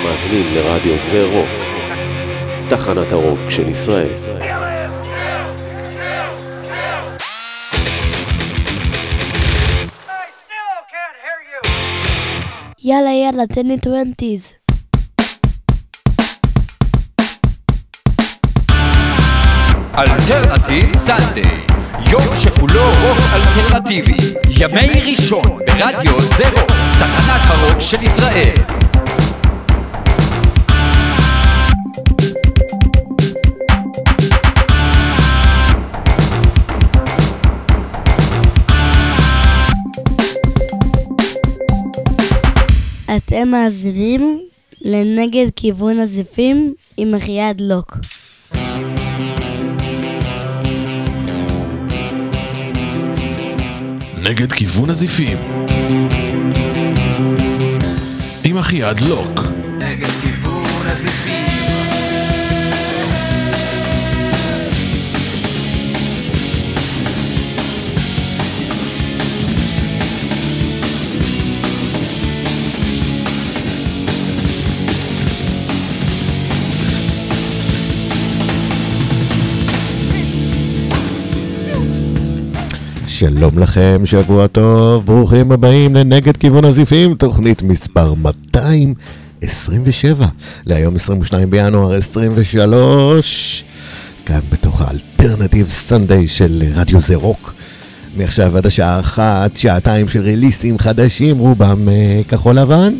אתם מאזינים לרדיו זה רוק, תחנת הרוק של ישראל. יאללה יאללה, תן לי twenties. Alternative Sunday, יום שכולו רוק אלטרנטיבי, ימי ראשון ברדיו זה רוק, תחנת הרוק של ישראל. אתם מאזינים לנגד כיוון הזיפים עם אחיעד לוק. נגד כיוון הזיפים. עם אחיעד לוק. שלום לכם, שבוע טוב, ברוכים הבאים לנגד כיוון הזיפים, תוכנית מספר 227, להיום 22 בינואר 23, כאן בתוך האלטרנטיב סנדיי של רדיו זה רוק. מעכשיו עד השעה אחת, שעתיים של ריליסים חדשים, רובם אה, כחול לבן.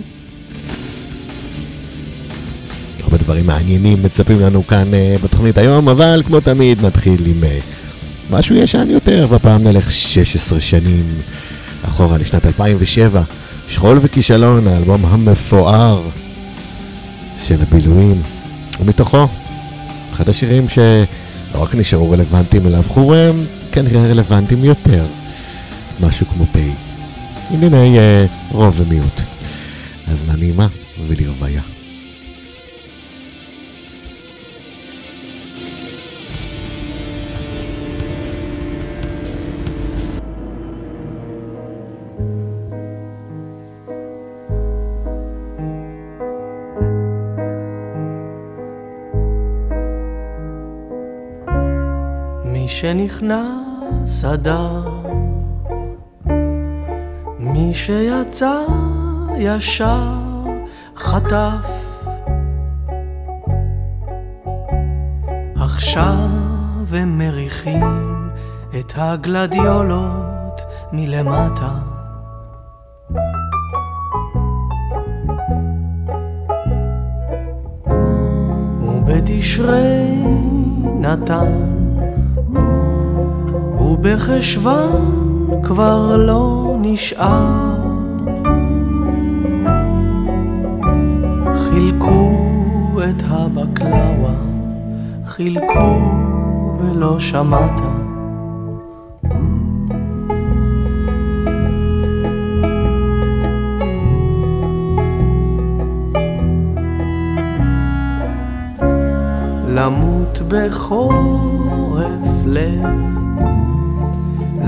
הרבה דברים מעניינים מצפים לנו כאן אה, בתוכנית היום, אבל כמו תמיד נתחיל עם... אה, משהו ישן יותר, והפעם נלך 16 שנים אחורה לשנת 2007. שכול וכישלון, האלבום המפואר של הבילויים. ומתוכו, אחד השירים שלא רק נשארו רלוונטיים, אלא הפכו הם כנראה רלוונטיים יותר. משהו כמו תה. ענייני uh, רוב ומיעוט. אז נעימה ולרוויה. שנכנס אדם, מי שיצא ישר חטף. עכשיו הם מריחים את הגלדיולות מלמטה. ובתשרי נתן ובחשוון כבר לא נשאר. חילקו את הבקלאווה, חילקו ולא שמעת. למות בחורף לב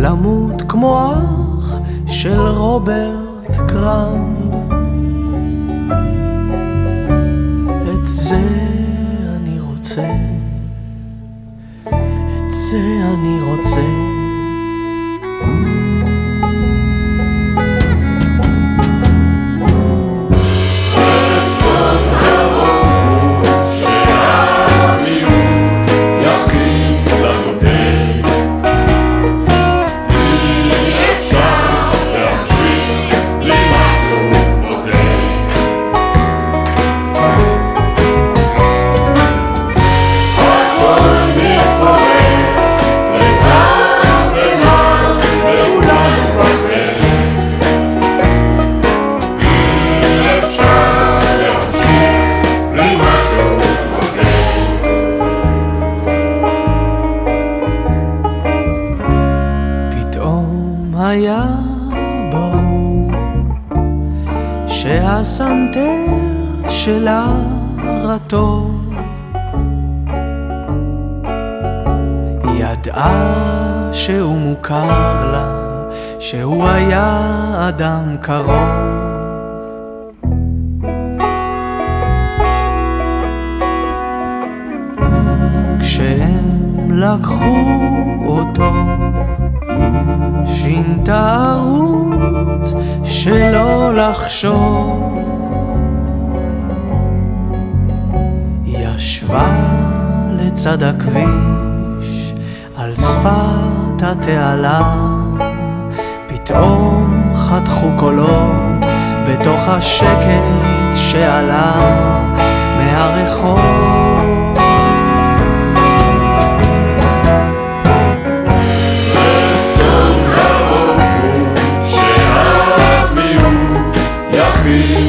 למות כמו אח של רוברט קרמב. את זה אני רוצה, את זה אני רוצה. קרוב. כשהם לקחו אותו, שינתה ערוץ שלא לחשוב. ישבה לצד הכביש על שפת התעלה, פתאום חתכו קולות בתוך השקט שעלה מהרחוב. רצון רבו שהמיעוט יקריא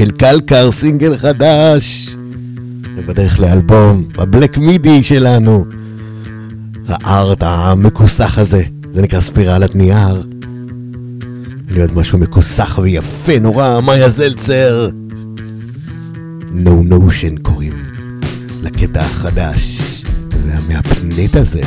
של קלקר, סינגל חדש. ובדרך לאלבום, בבלק מידי שלנו. הארט המכוסח הזה, זה נקרא ספירלת נייר. עוד משהו מכוסח ויפה נורא, מאיה זלצר. No Notion קוראים לקטע החדש, והמהפנט הזה.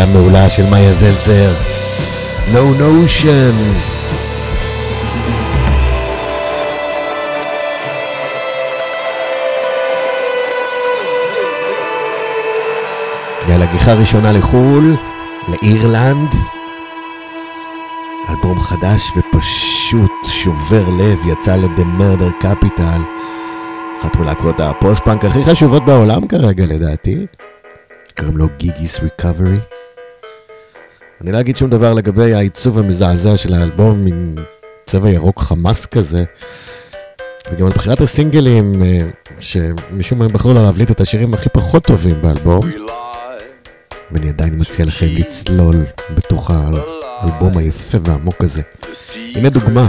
איזו יציאה מעולה של מאיה זלצר. No Notion. יאללה, גיחה ראשונה לחו"ל, לאירלנד. אלבום חדש ופשוט שובר לב, יצא ל-The Murder Capital. אחת מלהקות הפוסט-פאנק הכי חשובות בעולם כרגע לדעתי. קוראים לו גיגיס ריקאברי. אני לא אגיד שום דבר לגבי העיצוב המזעזע של האלבום, מין צבע ירוק חמאס כזה. וגם על בחירת הסינגלים, אה, שמשום מה הם בחרו לה להבליט את השירים הכי פחות טובים באלבום. ואני עדיין מציע לכם לצלול בתוך האלבום היפה והעמוק הזה. הנה דוגמה.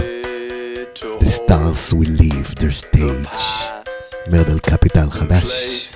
The stars will leave their stage. מרדל קפיטל חדש.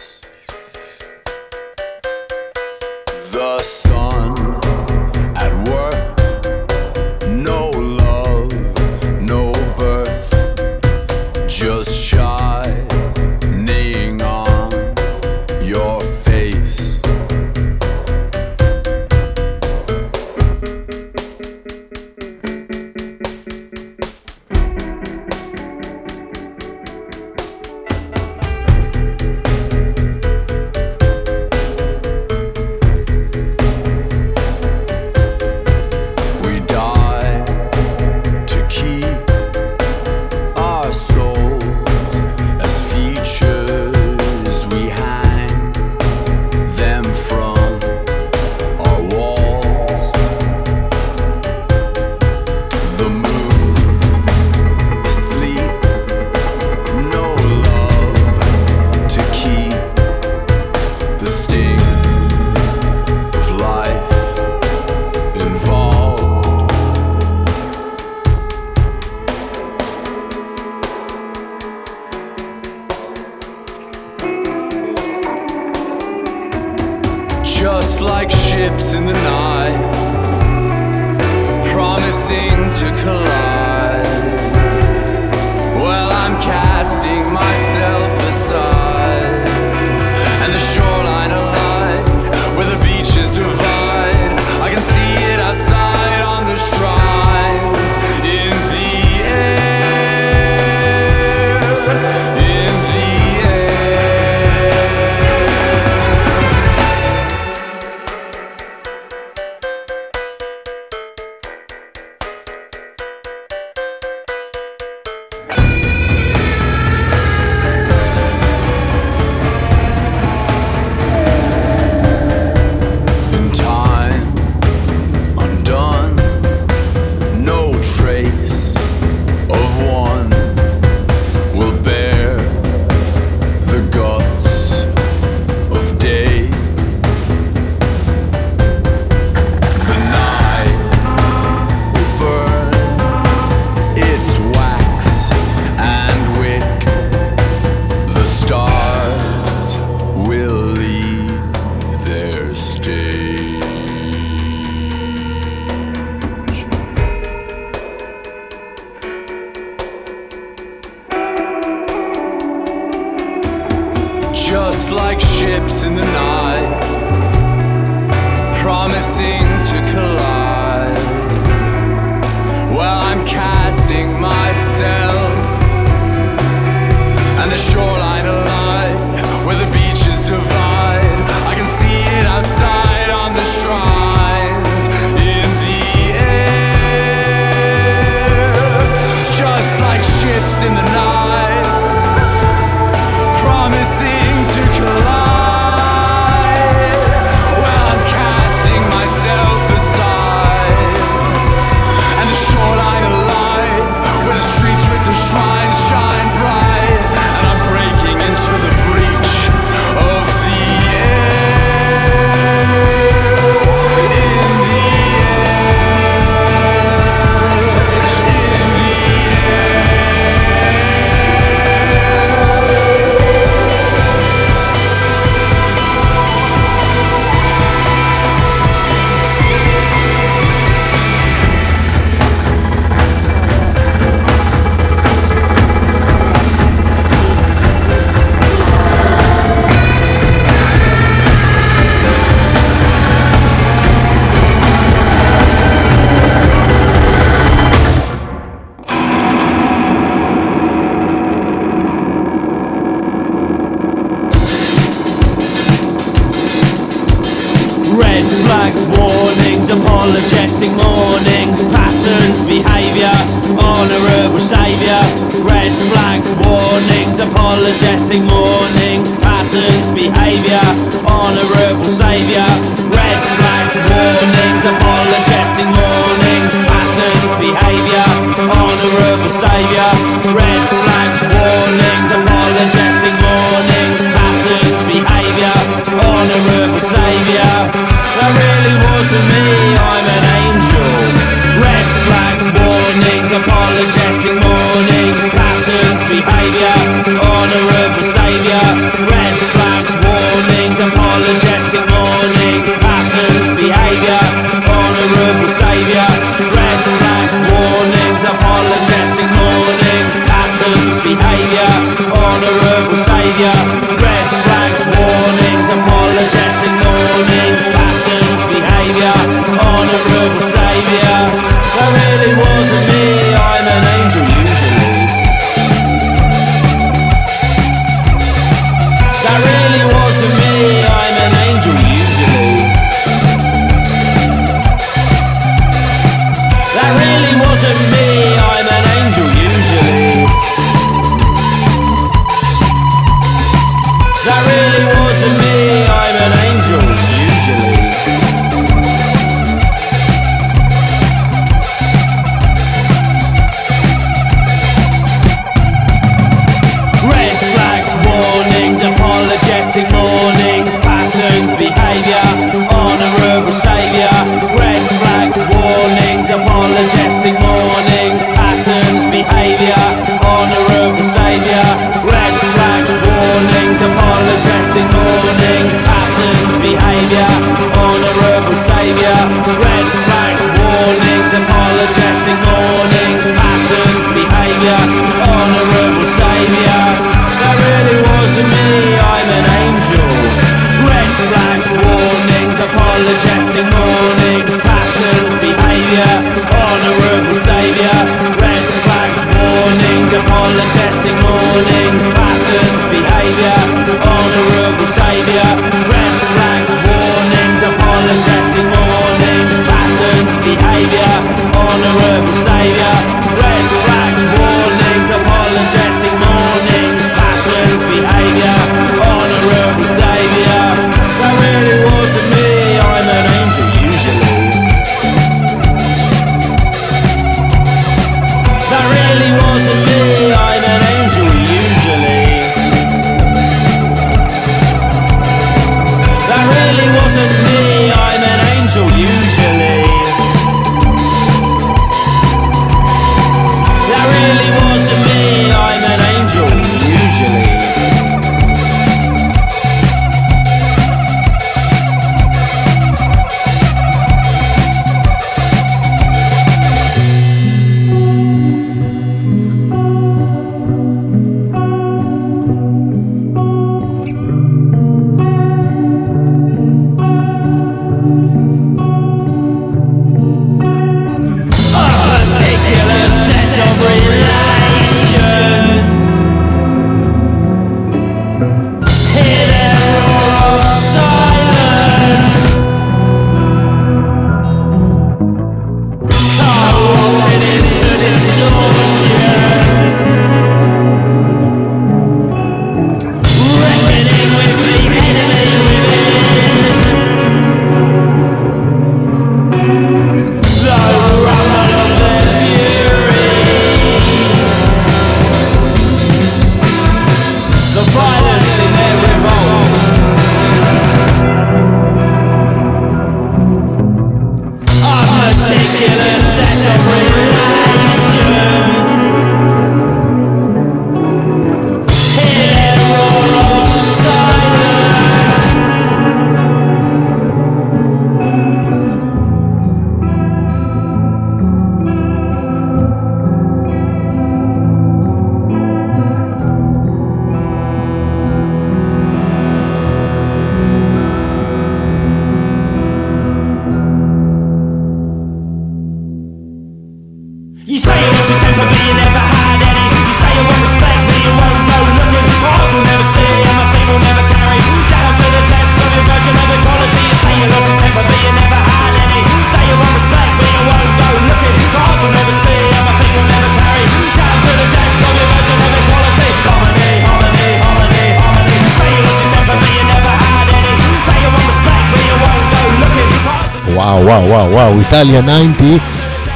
איטליה 90,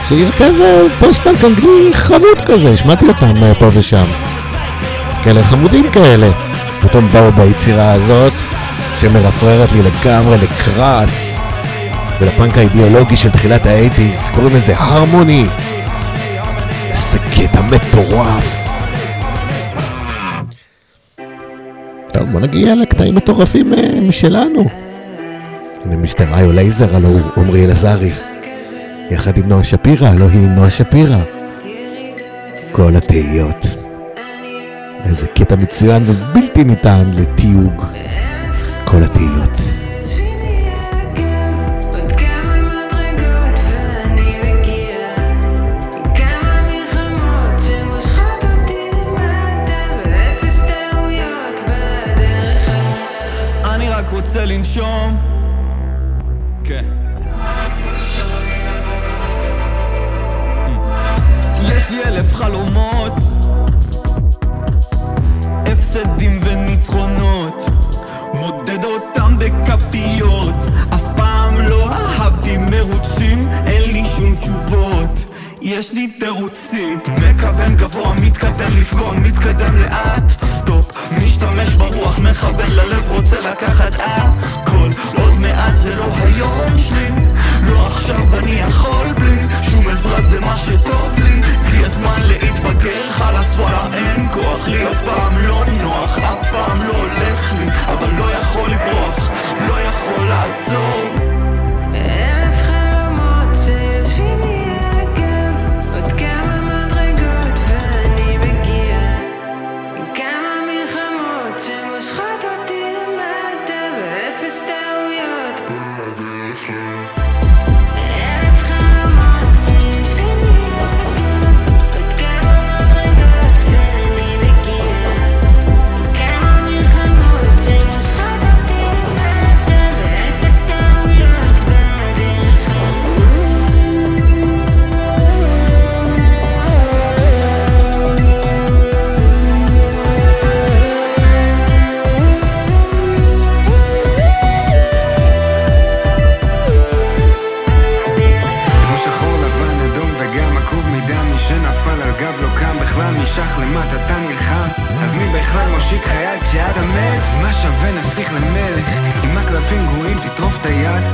שהיא הרכב פוסט-פאנק אנגלי חמוד כזה, שמעתי אותם אה, פה ושם. כאלה חמודים כאלה. פתאום באו ביצירה הזאת, שמרפררת לי לגמרי לקראס, ולפאנק האידיאולוגי של תחילת האייטיז, קוראים לזה Harmony. איזה קטע מטורף. טוב, בוא נגיע לקטעים מטורפים אה, משלנו. הנה מיסטר איו לייזר, הלו הוא עמרי אלעזרי. יחד עם נועה שפירא, הלו היא נועה שפירא. כל התהיות. איזה קטע מצוין ובלתי ניתן לתיוג. כל התהיות.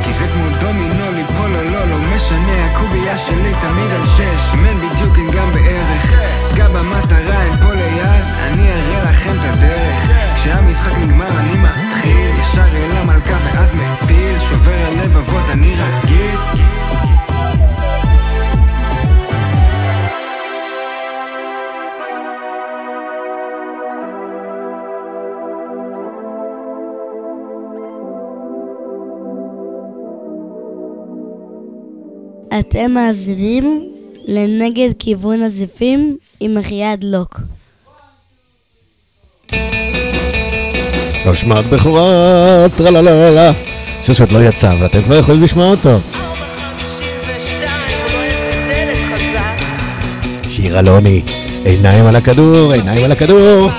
כי זה כמו דומינו ליפול או לא לא משנה הקובייה שלי תמיד על שש. אם אין בדיוק אין גם בערך גע במטרה אין פה ליד אני אראה לכם את הדרך. כשהמשחק נגמר אני מתחיל ישר אל המלכה ואז מפיל שובר הלב אבות אני רגיל אתם מאזינים לנגד כיוון הזיפים עם אחיעד לוק. השמעת בכורה, טרללה, שש עוד לא יצא, ואתם כבר יכולים לשמוע אותו. שיר אלוני, עיניים על הכדור, עיניים על הכדור.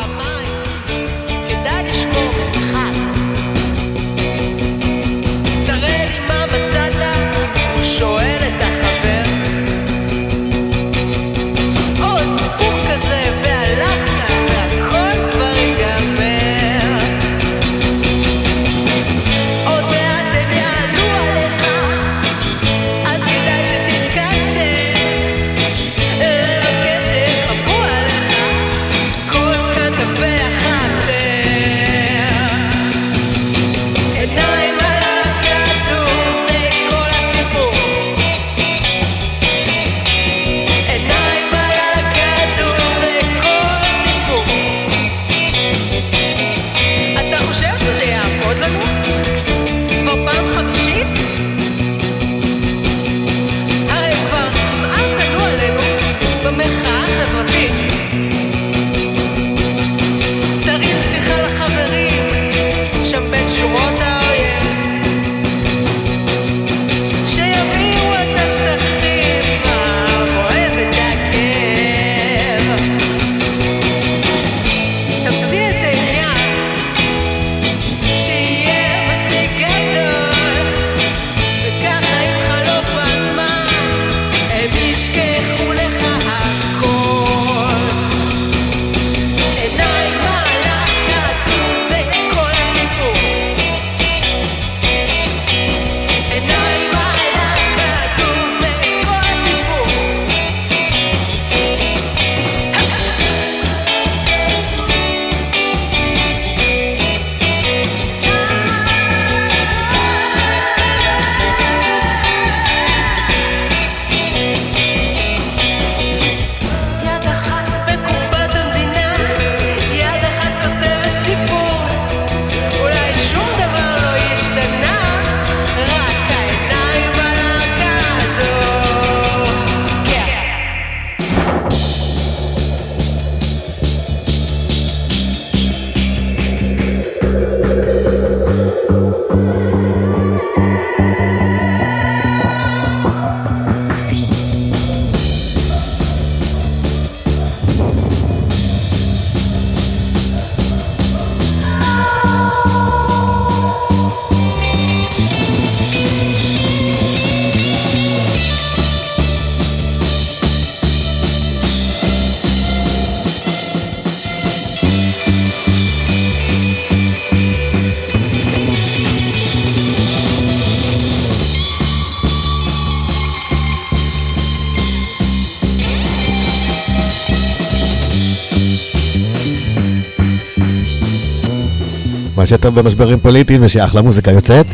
מה שטוב במשברים פוליטיים זה שאחלה מוזיקה יוצאת.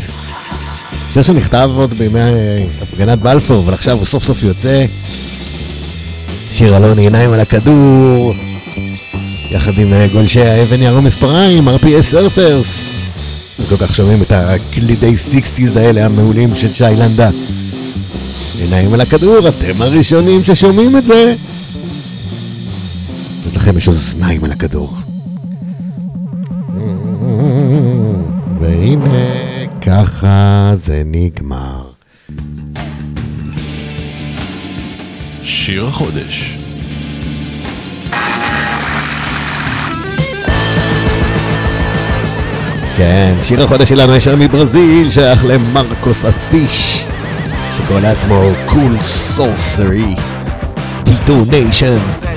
שיר שנכתב עוד בימי אה, הפגנת בלפור, אבל עכשיו הוא סוף סוף יוצא. שיר אלון עיניים על הכדור, יחד עם אה, גולשי האבן יערו מספריים, RPS סרפרס. וכל כך שומעים את הקלידי 60's האלה המעולים של שי לנדה. עיניים על הכדור, אתם הראשונים ששומעים את זה. אז לכם יש אוזניים על הכדור. והנה, ככה זה נגמר. שיר החודש. כן, שיר החודש שלנו ישר מברזיל, שייך למרקוס אסיש, שקורא לעצמו קול סורסרי, דיטוניישן. bellower,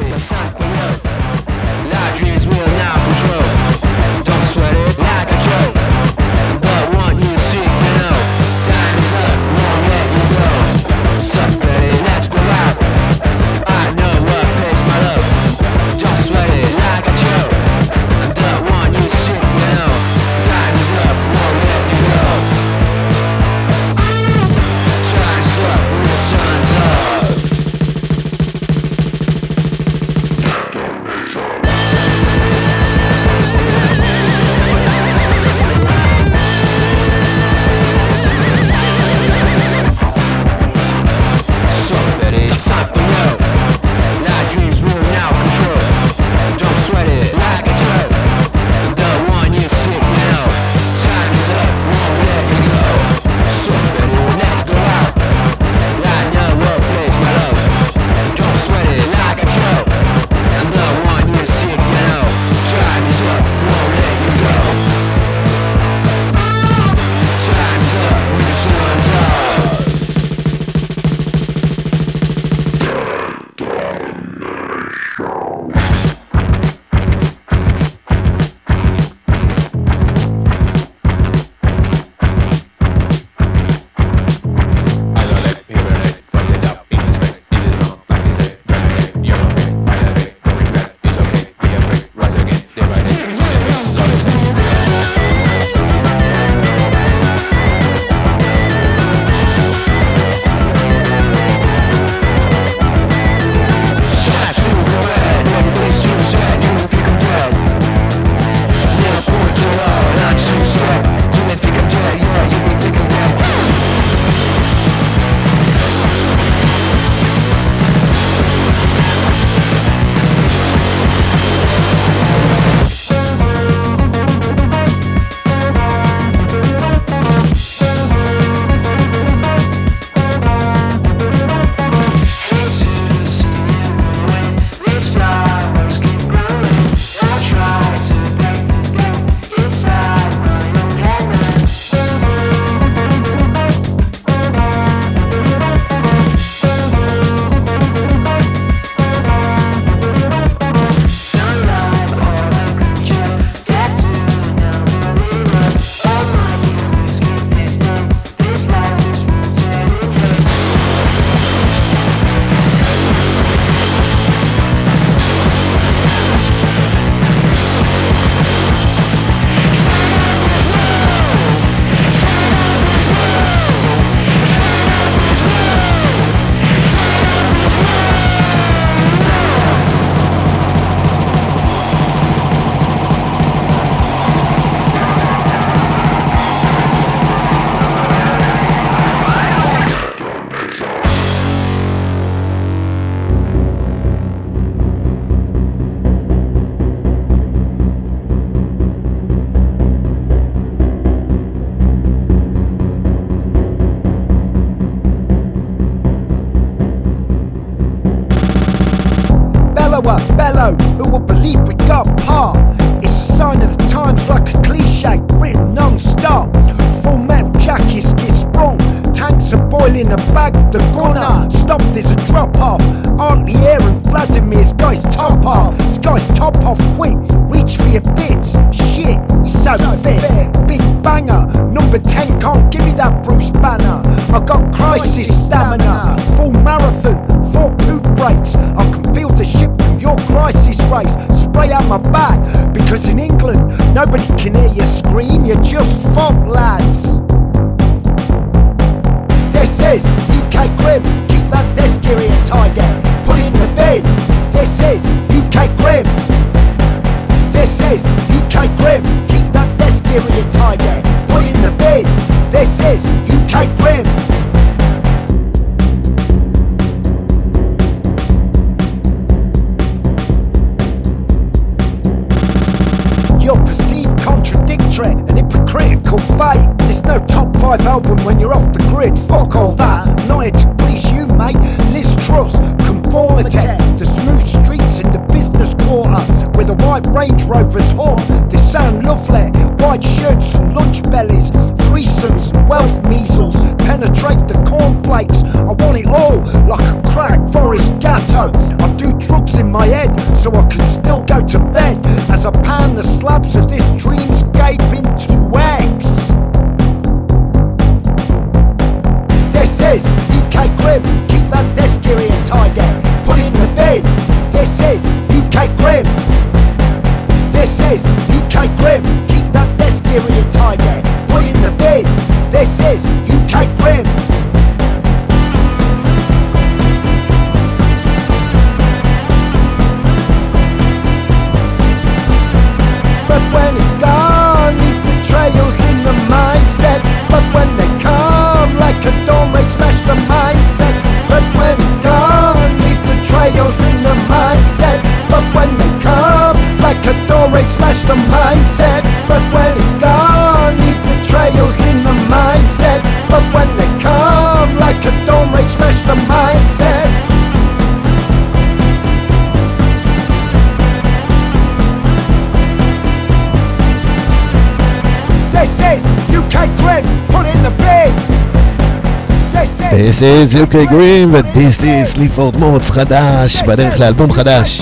is UK Green, and this is ליפורד מוץ חדש בדרך לאלבום חדש.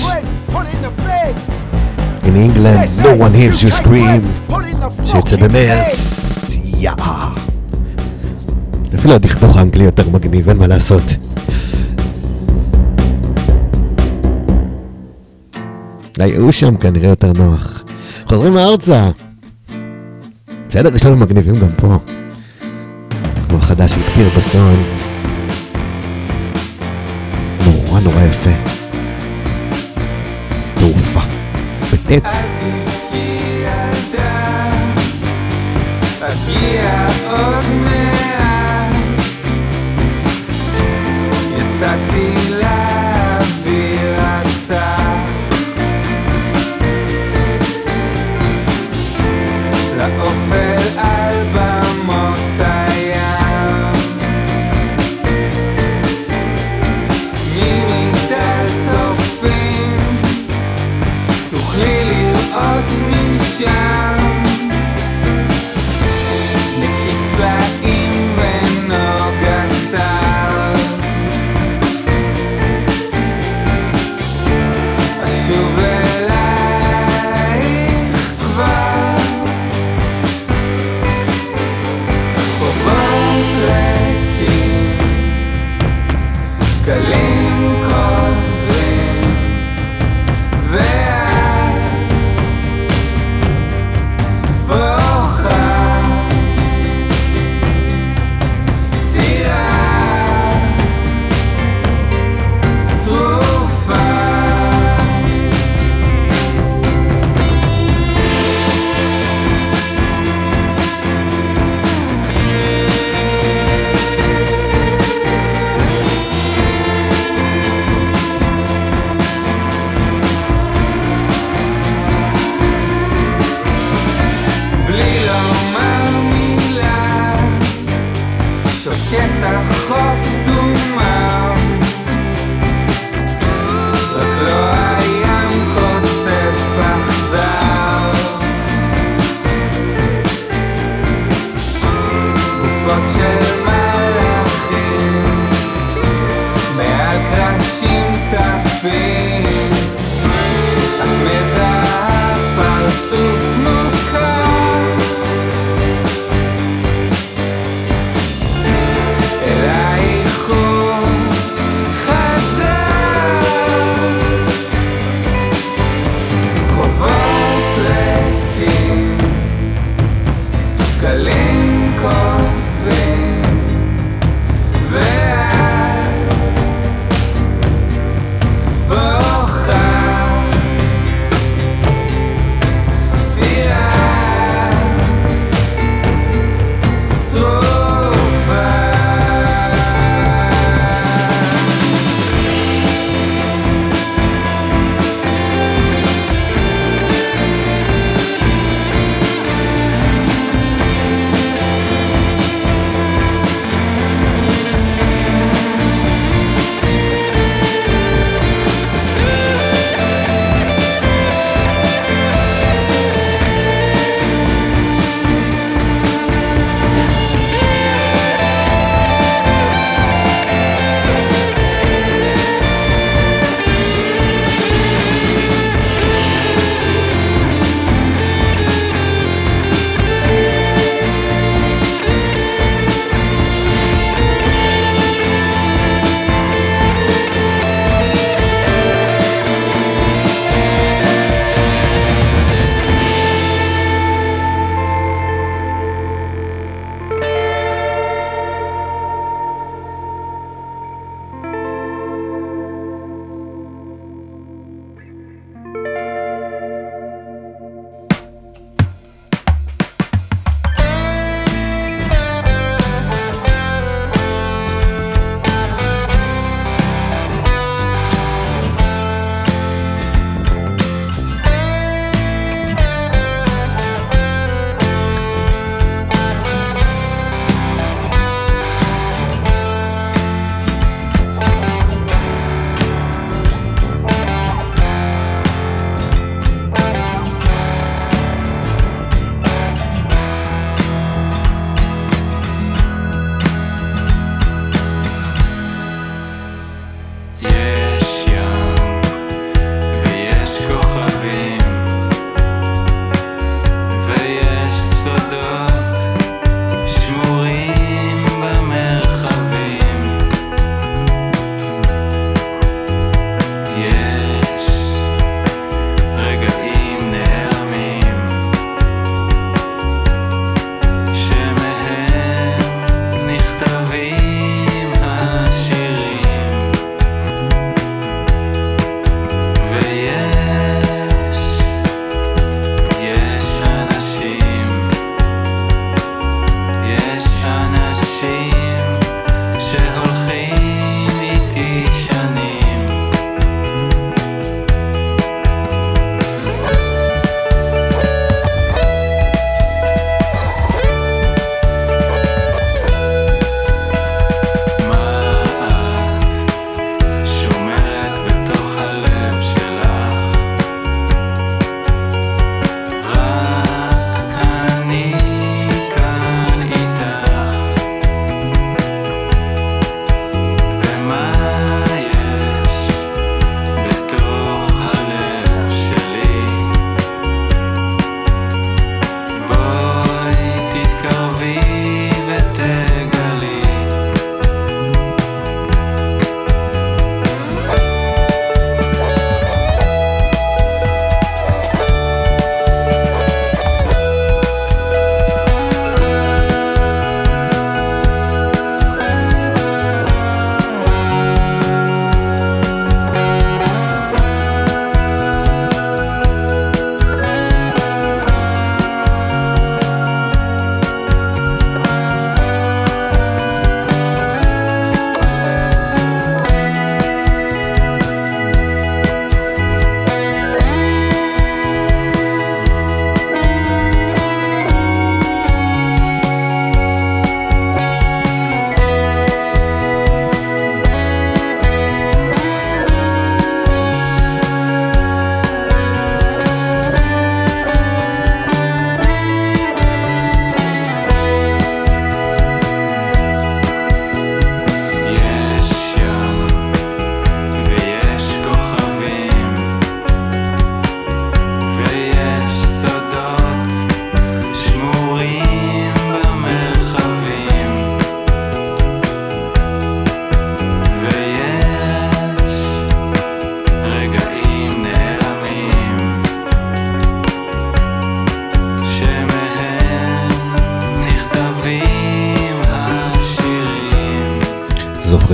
In England, no one hears you scream שיצא במרץ, יאה אפילו הדכדוך האנגלי יותר מגניב, אין מה לעשות. היו שם כנראה יותר נוח. חוזרים ארצה. בסדר, יש לנו מגניבים גם פה. כמו החדש של כפיר בסון. נורא יפה. תעופה. בטי"ת. אל תבכי ילדה, אגיע עוד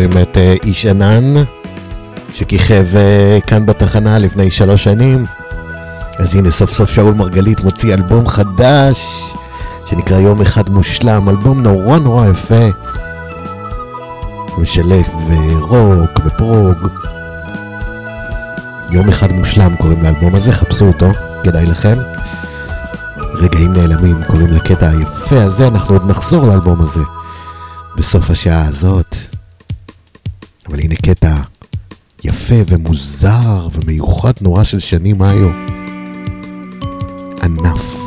זוכרים את אה, איש ענן, שכיכב אה, כאן בתחנה לפני שלוש שנים? אז הנה סוף סוף שאול מרגלית מוציא אלבום חדש, שנקרא יום אחד מושלם, אלבום נורא נורא יפה. משלב אה, רוק ופרוג. יום אחד מושלם קוראים לאלבום הזה, חפשו אותו, כדאי לכם. רגעים נעלמים קוראים לקטע היפה הזה, אנחנו עוד נחזור לאלבום הזה בסוף השעה הזאת. אבל הנה קטע יפה ומוזר ומיוחד נורא של שני מאיו. ענף.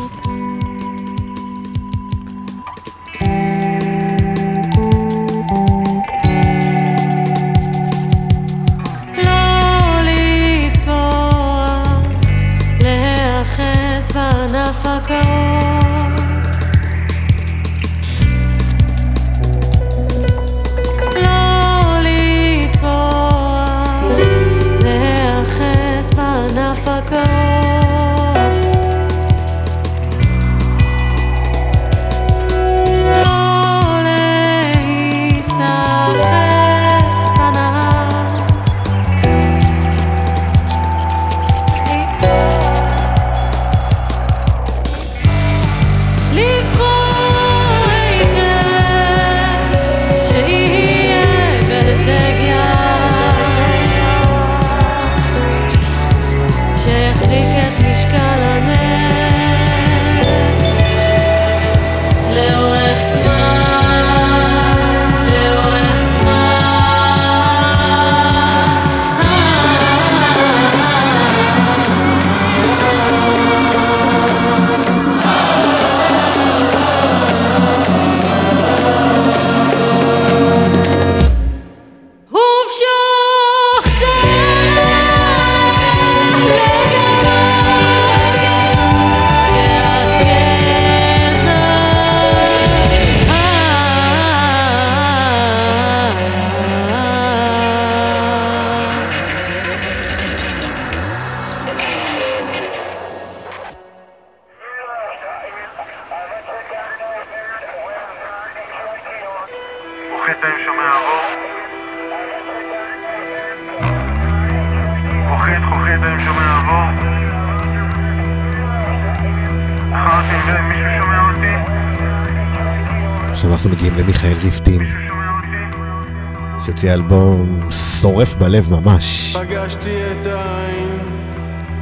שהוציא אלבום שורף בלב ממש. פגשתי את העין,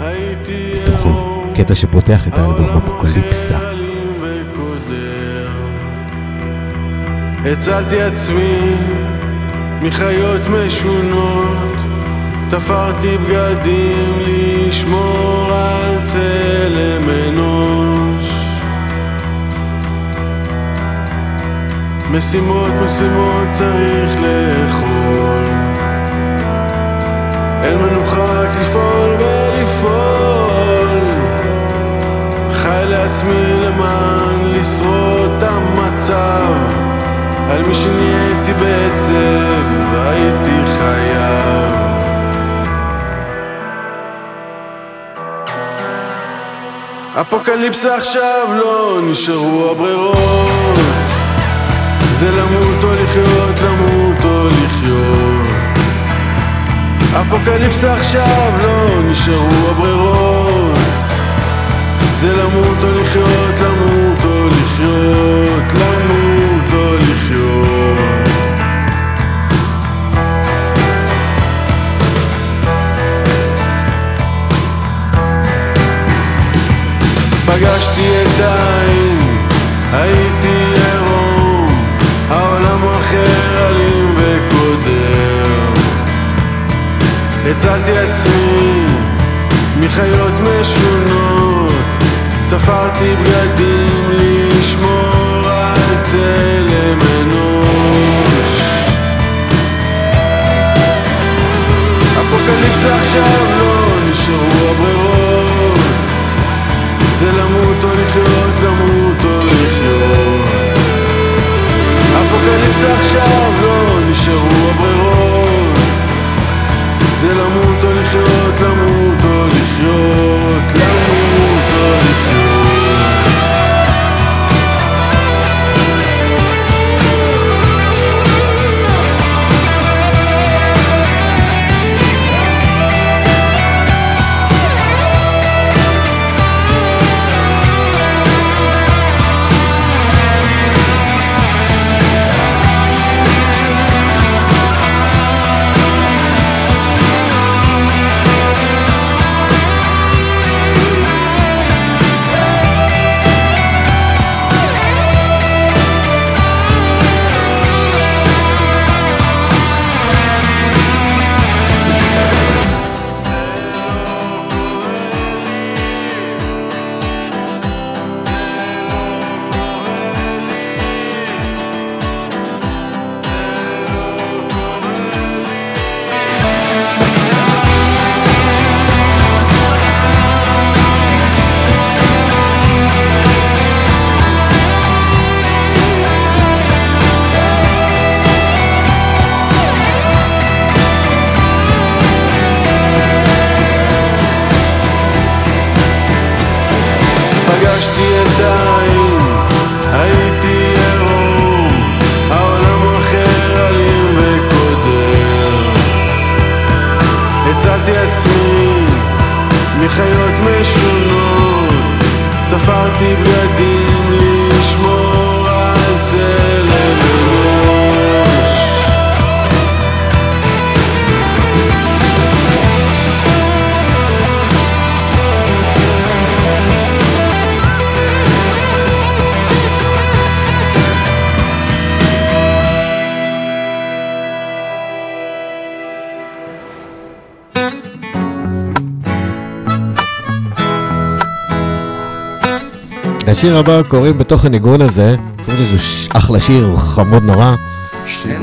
הייתי בתוכו קטע שפותח את האלבום אפוקליפסה. הצלתי עצמי מחיות משונות, תפרתי בגדים לשמור על צלם אנוש. משימות משימות צריך לאכול אין מנוחה רק לפעול ולפעול. חי לעצמי למען לשרוד את המצב. על מי שנהייתי בעצב והייתי חייב. אפוקליפסה עכשיו לא נשארו הברירות. זה למות או לחיות, למות או לחיות אפוקליפסה עכשיו לא נשארו הברירות. זה למות או לחיות, למות או לחיות, למות או לחיות. פגשתי את העין, הייתי הצלתי עצמי מחיות משונות, תפרתי בגדים לשמור על צלם אנוש. אפוקליפסה עכשיו לא נשארו הברירות. זה למות או לחיות, למות או לחיות. אפוקליפסה עכשיו לא נשארו הברירות השיר הבא קוראים בתוך הניגון הזה, קוראים לזה אחלה שיר, הוא חמוד נורא.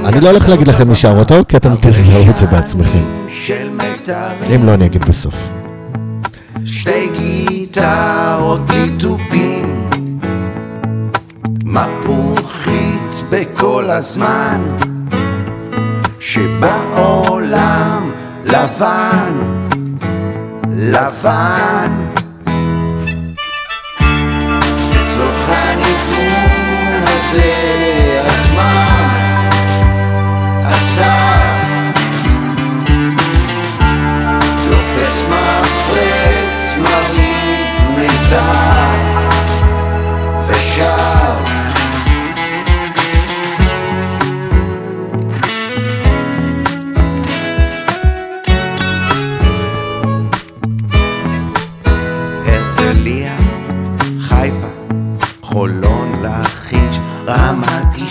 אני לא הולך להגיד לכם שר אותו, כי אתם תזהו את זה בעצמכם. אם לא, אני אגיד בסוף. שתי גיטרות בלי תופים, מפוחית בכל הזמן, שבעולם לבן, לבן. הזה הזמן עצר לוחץ מפרט מרעיד מיתר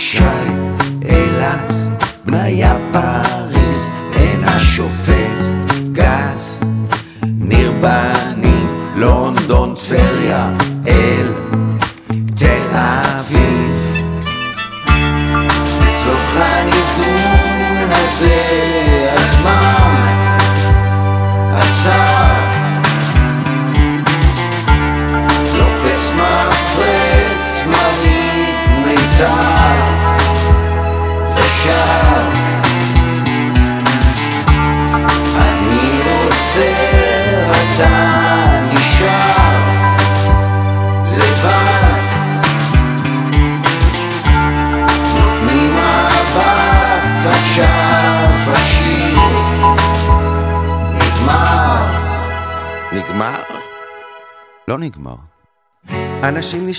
רמת ישי, אילת, בניה, פריז,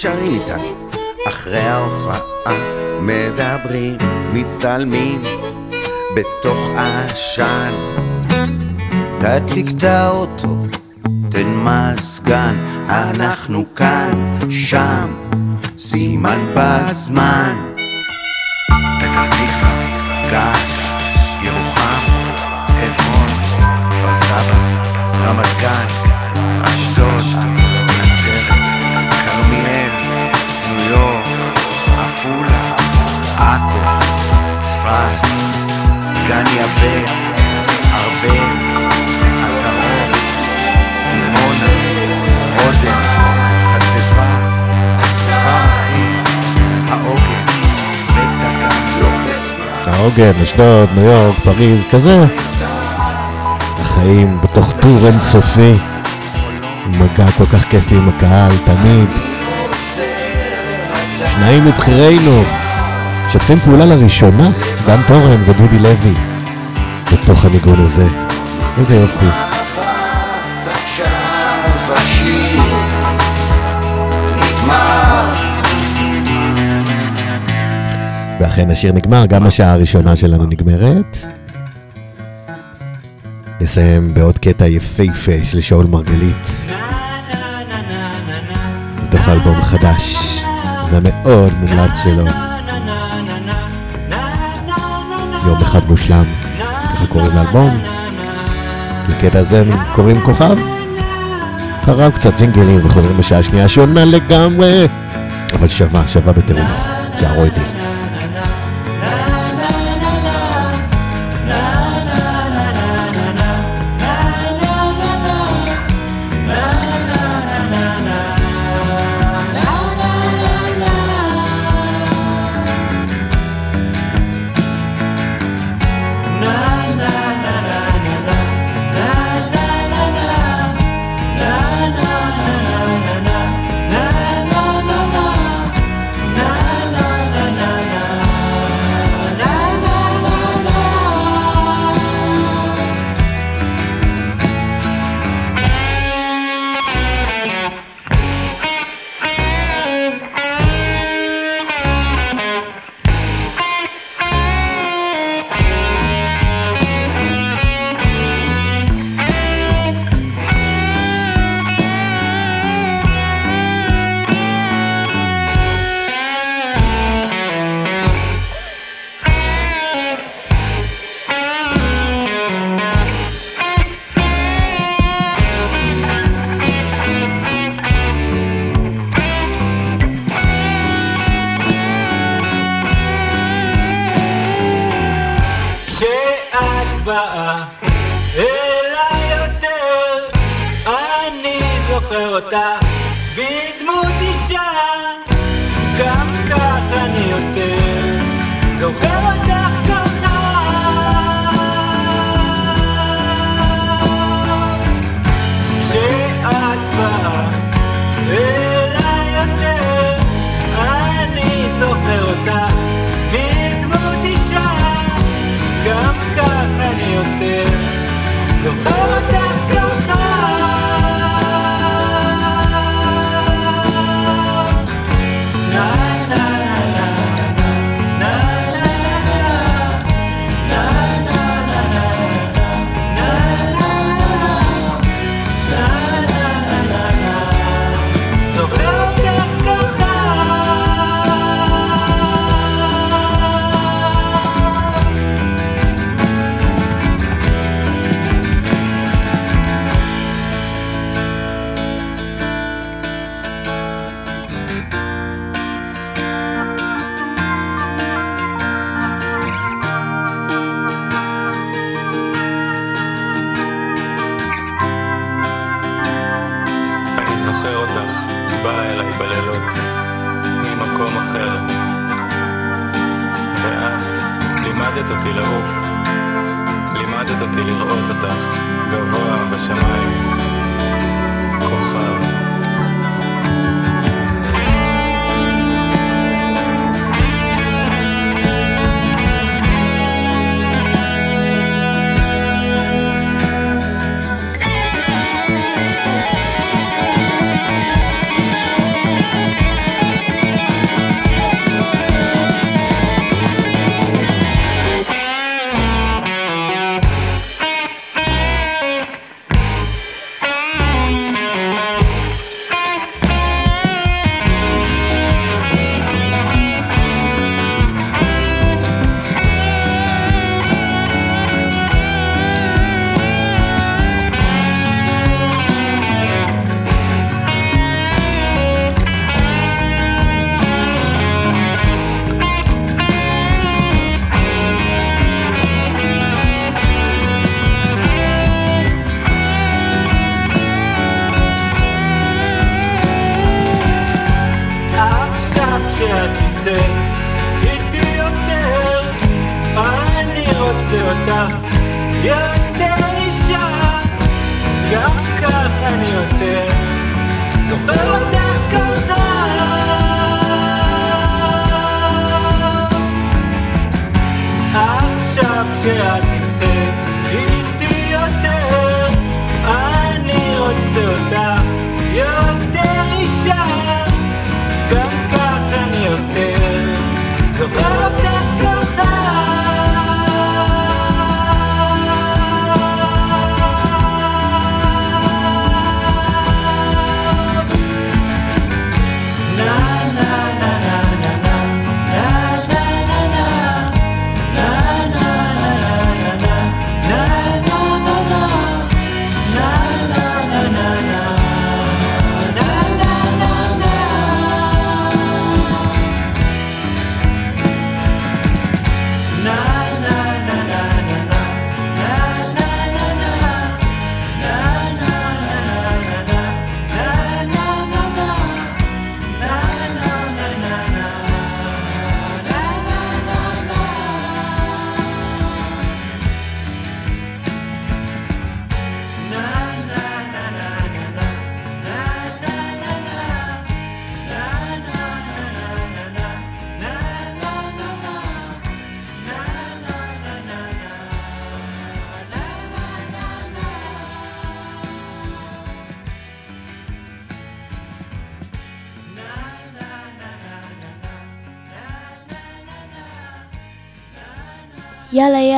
נשארים איתנו, אחרי ההופעה, מדברים, מצטלמים, בתוך עשן. תדליק את האוטו, תן מזגן, אנחנו כאן, שם, סימן בזמן. סבא, רמת גן, יבן, ארבל, עטרות, דימונה, אודם, חצבה, צבא אחי, העוגן, בית לוחץ העוגן, אשדוד, ניו יורק, פריז, כזה. החיים בתוך טור אינסופי. מגע כל כך כיפי עם הקהל, תמיד. שניים מבחירינו, משתפים פעולה לראשונה, דן תורן ודודי לוי, בתוך הניגון הזה. איזה יופי. ואכן השיר נגמר, גם השעה הראשונה שלנו נגמרת. נסיים בעוד קטע יפהפה של שאול מרגלית. מתוך האלבום החדש, והמאוד מומלץ שלו. יום אחד מושלם, קוראים לאלבום. לקטע הזה קוראים כוכב. קרב קצת ג'ינגלים וחוזרים בשעה שנייה שונה לגמרי, אבל שווה, שווה בטירוף. תשארו איתי.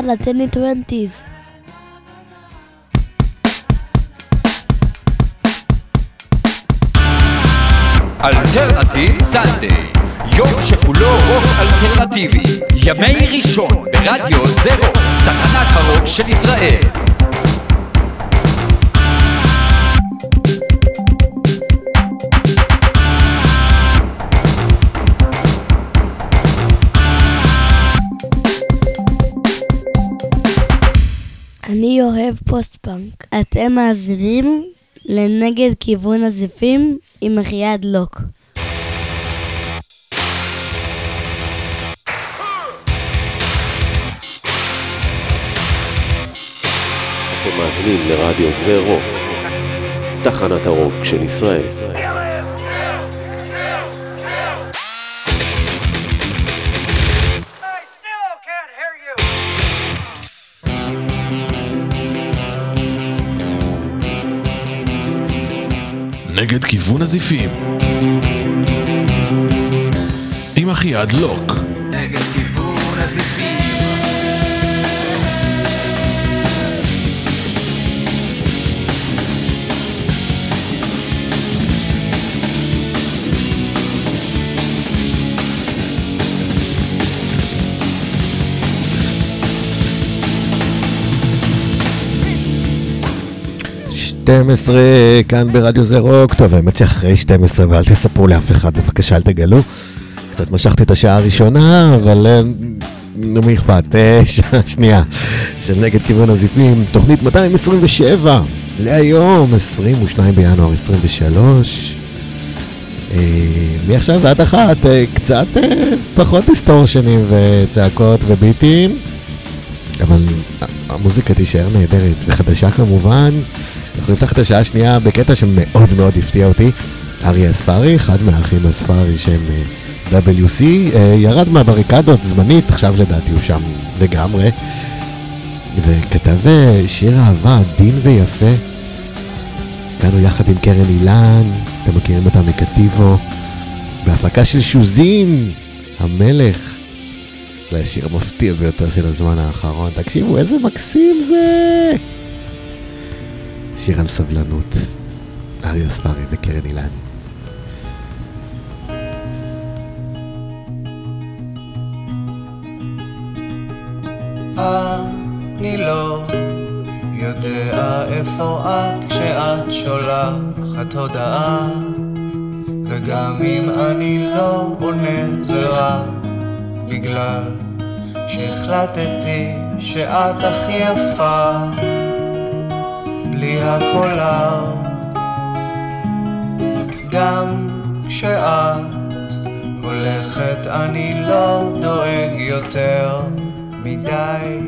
יאללה, תן לי 20's. Alternative Sunday, יום שכולו רוק אלטרנטיבי, ימי ראשון ברדיו זה רוק, תחנת הרוק של ישראל. אתם מאזינים לנגד כיוון הזיפים עם אחיעד לוק. אתם מאזינים לרדיו זה רוק, תחנת הרוק של ישראל. נגד כיוון הזיפים. עם אחיעד לוק. נגד כיוון 12 כאן ברדיו זה רוק. טוב, האמת שאחרי 12 ואל תספרו לאף אחד, בבקשה אל תגלו. קצת משכתי את השעה הראשונה, אבל אה, נו מי אכפת, אה, שעה שנייה של נגד כיוון הזיפים. תוכנית 227 להיום, 22 בינואר 23. אה, מעכשיו ועד אחת, קצת פחות דיסטורשנים וצעקות וביטים, אבל המוזיקה תישאר נהדרת וחדשה כמובן. אנחנו נפתח את השעה השנייה בקטע שמאוד מאוד הפתיע אותי. אריה אספרי, אחד מהאחים אספרי שהם אה, WC, אה, ירד מהבריקדות זמנית, עכשיו לדעתי הוא שם לגמרי. וכתב אה, שיר אהבה עדין ויפה. הוא יחד עם קרן אילן, אתם מכירים אותה מקטיבו, בהפקה של שוזין, המלך. זה השיר המפתיע ביותר של הזמן האחרון. תקשיבו, איזה מקסים זה! שיר על סבלנות. אריה אספרי וקרן אילן. אני לא יודע איפה את כשאת שולחת הודעה וגם אם אני לא עונה זה רק בגלל שהחלטתי שאת הכי יפה בלי הקולר גם כשאת הולכת אני לא דואג יותר מדי.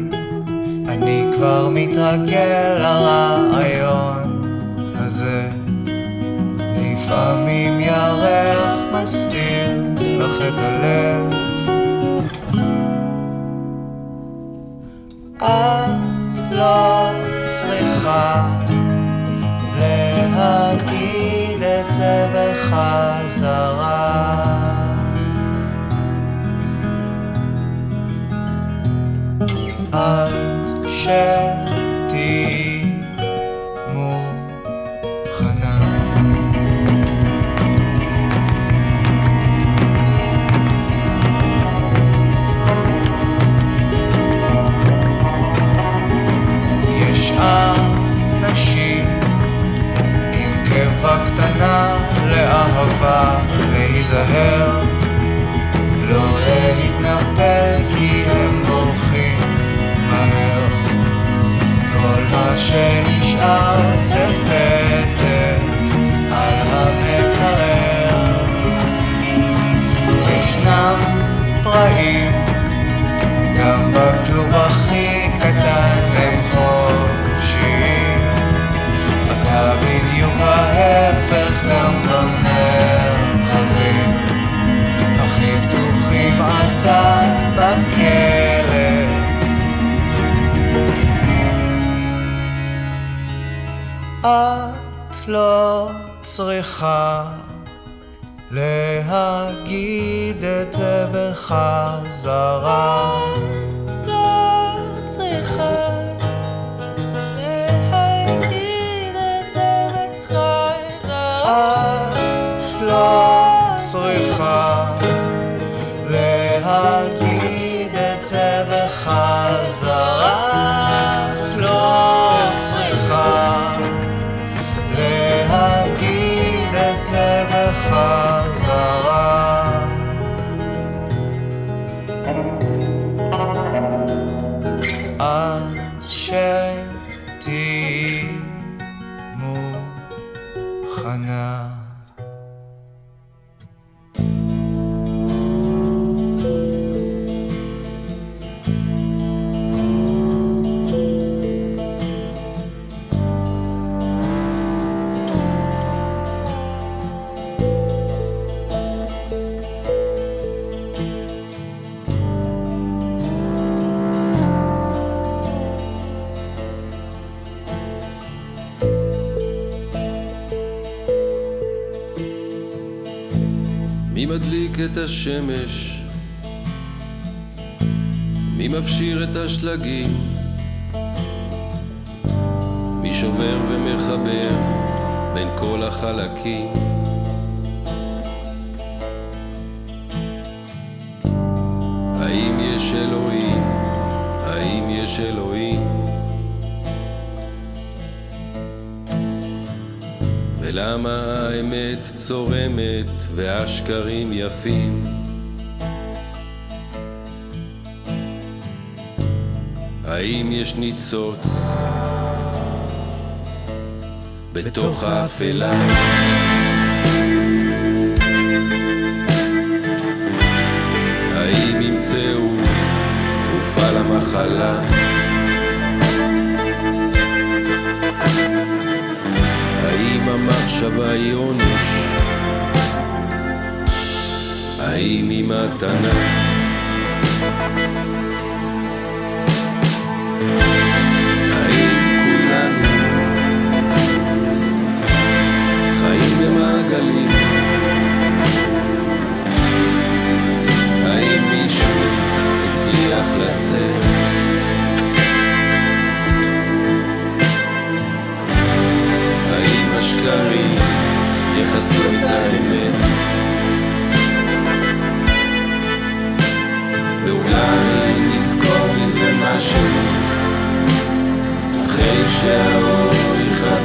אני כבר מתרגל לרעיון הזה. לפעמים ירח מסתיר לך את הלב. את לא צריכה להגיד את זה בחזרה עד שתהיי מוכנה. יש אנשים קבע קטנה לאהבה להיזהר. לא להתנפל כי הם בורחים מהר. כל מה שנשאר זה פתק על המקרר. ישנם פראים גם בכלוב הכי קטן בדיוק ההפך גם במרחבים הכי פתוחים אתה בכלא. את לא צריכה להגיד את זה בחזרה את את השמש? מי מפשיר את השלגים? מי שובר ומחבר בין כל החלקים? האם יש אלוהים? האם יש אלוהים? האמת צורמת והשקרים יפים? האם יש ניצוץ בתוך האפלה? האם ימצאו תרופה למחלה? המחשבה היא עונש? האם היא מתנה? האם כולנו חיים במעגלים? יכסו את האמת? ואולי נזכור מזה משהו אחרי שהאור יכבה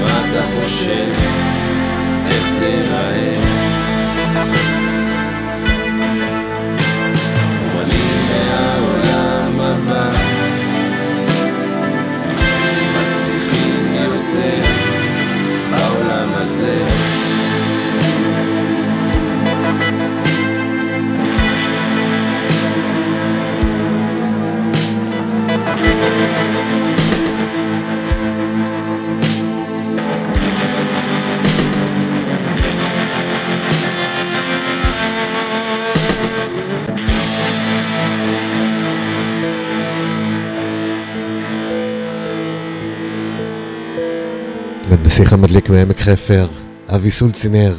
מה אתה חושב? איך זה ייראה? הנסיך המדליק מעמק חפר, אבי סולצינר,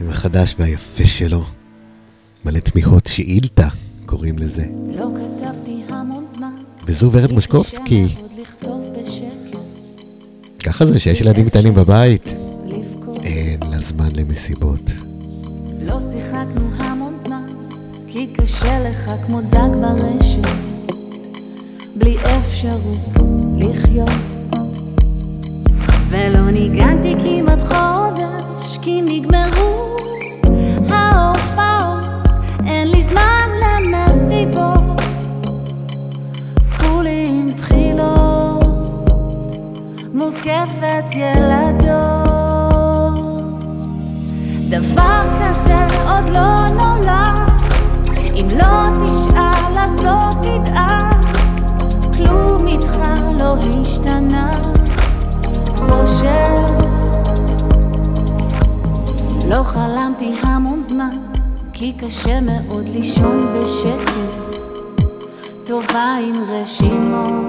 עם החדש והיפה שלו. מלא תמיהות, שאילתה, קוראים לזה. לא כתבתי המון זמן, וזו ורד בשקט, ככה זה שיש ילדים קטנים בבית. אין לה זמן למסיבות. לא שיחקנו המון זמן, כי קשה לך כמו לא חלמתי המון זמן כי קשה מאוד לישון בשקט. טובה עם רשימות.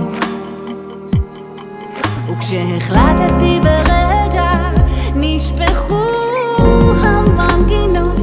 וכשהחלטתי ברגע נשפכו המנגינות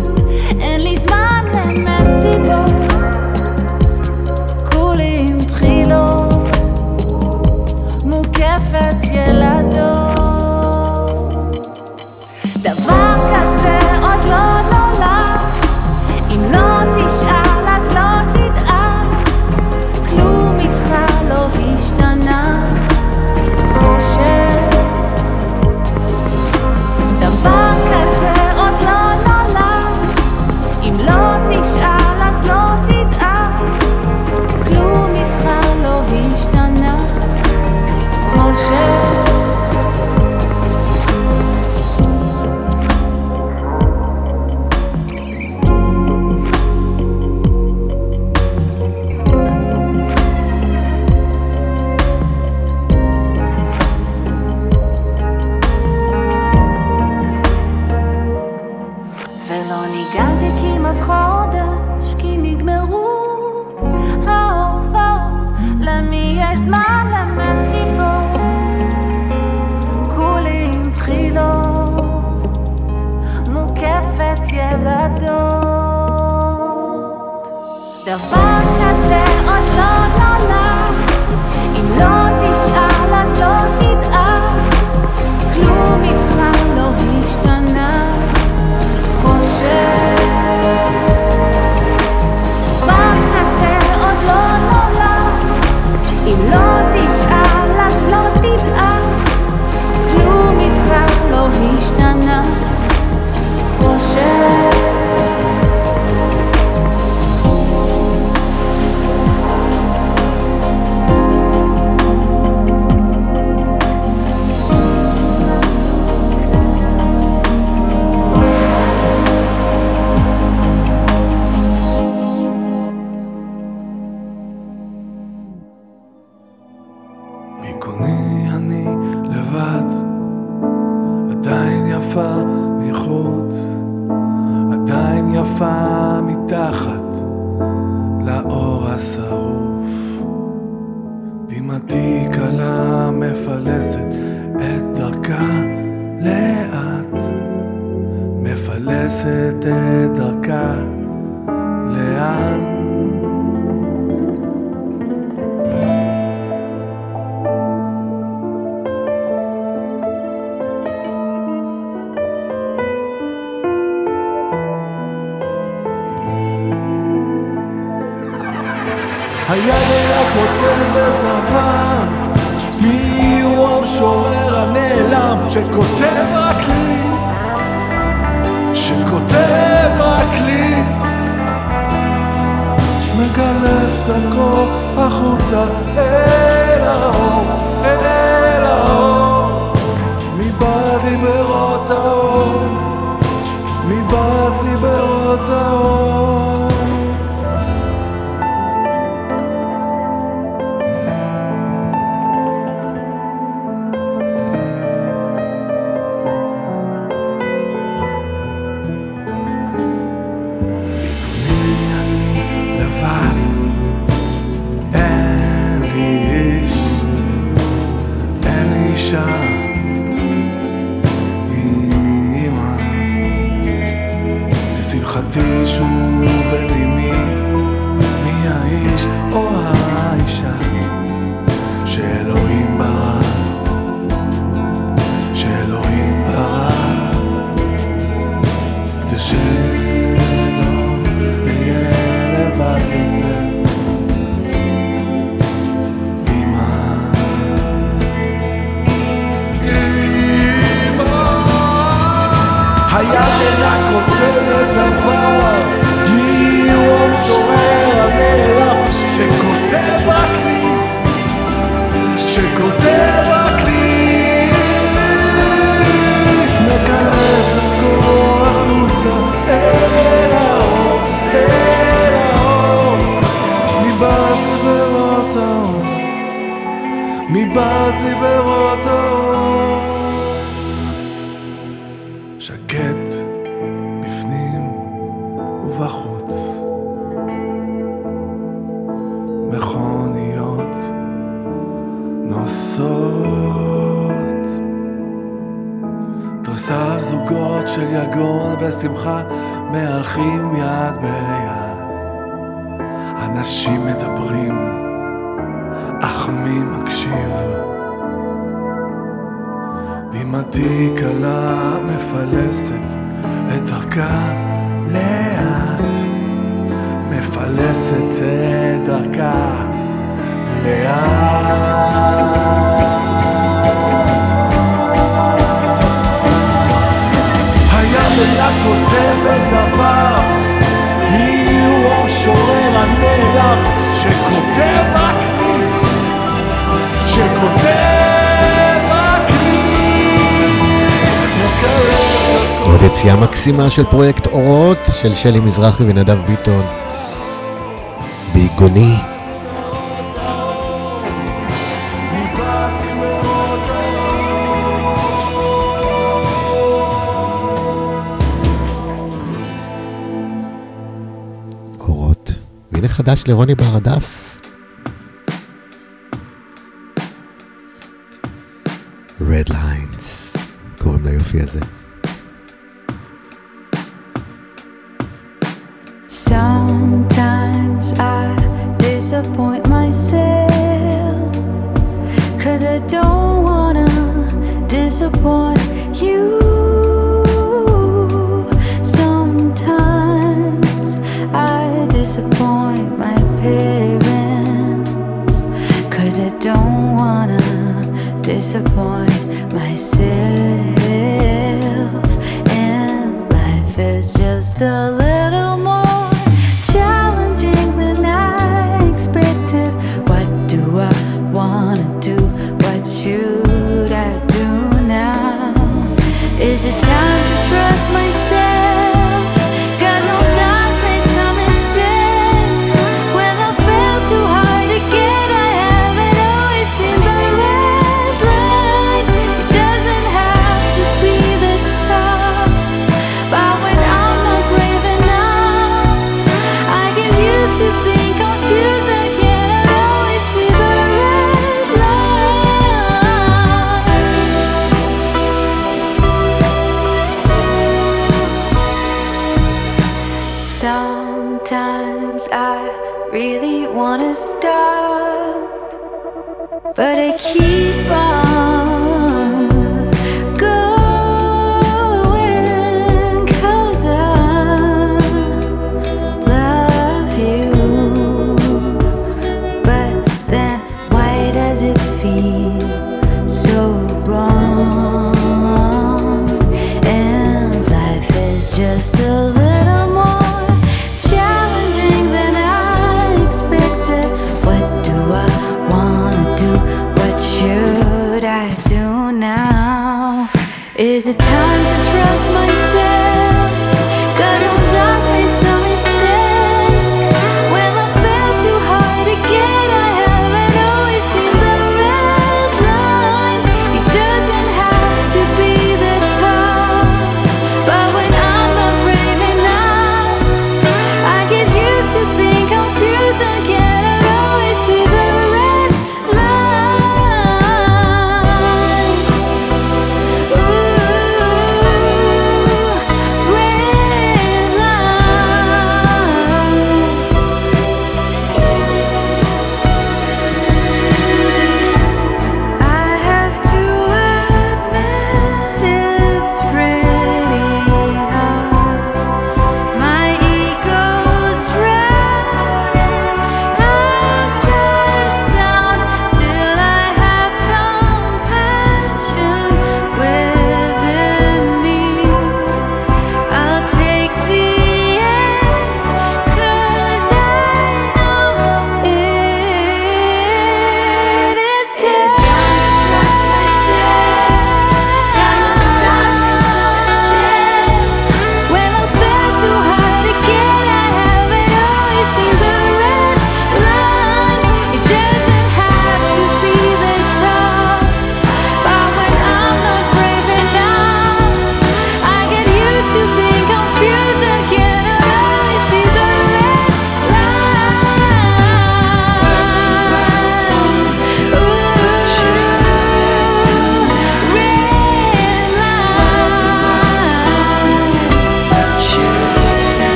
הראשונה של פרויקט אורות של שלי מזרחי ונדב ביטון. ביגוני. אורות. והנה חדש לרוני בר הדס.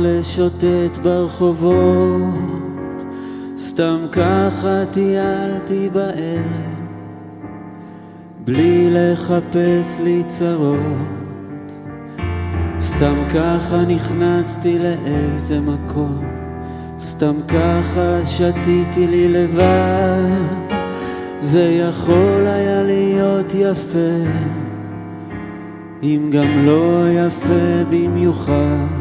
לשוטט ברחובות, סתם ככה טיילתי בערב, בלי לחפש לי צרות. סתם ככה נכנסתי לאיזה מקום, סתם ככה שתיתי לי לבד, זה יכול היה להיות יפה. אם גם לא יפה במיוחד.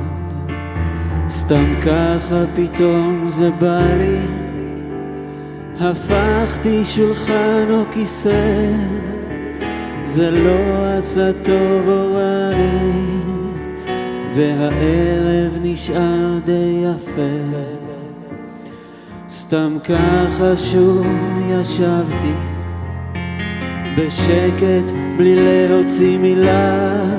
סתם ככה פתאום זה בא לי, הפכתי שולחן או כיסא, זה לא עשה טוב או רע לי, והערב נשאר די יפה. סתם ככה שוב ישבתי, בשקט בלי להוציא מילה.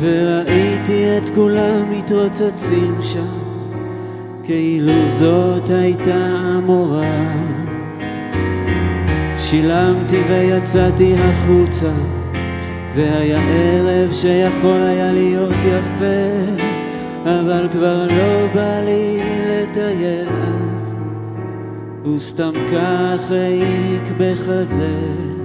וראיתי את כולם מתרוצצים שם כאילו זאת הייתה המורה. שילמתי ויצאתי החוצה והיה ערב שיכול היה להיות יפה אבל כבר לא בא לי לטייל אז. הוא סתם כך העיק בחזה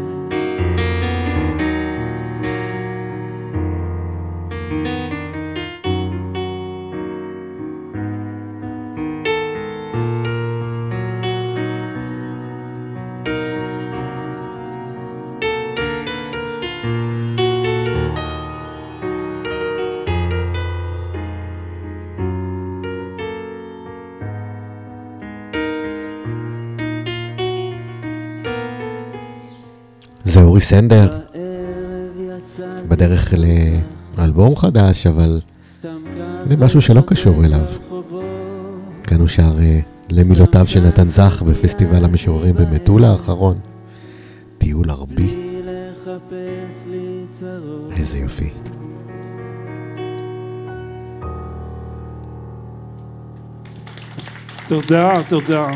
זה אורי סנדר, בדרך לאלבום חדש, אבל זה משהו שלא קשור אליו. כאן הוא שר אה, למילותיו של נתן זך בפסטיבל המשוררים במטולה האחרון. טיול ערבי. איזה יופי. תודה, תודה.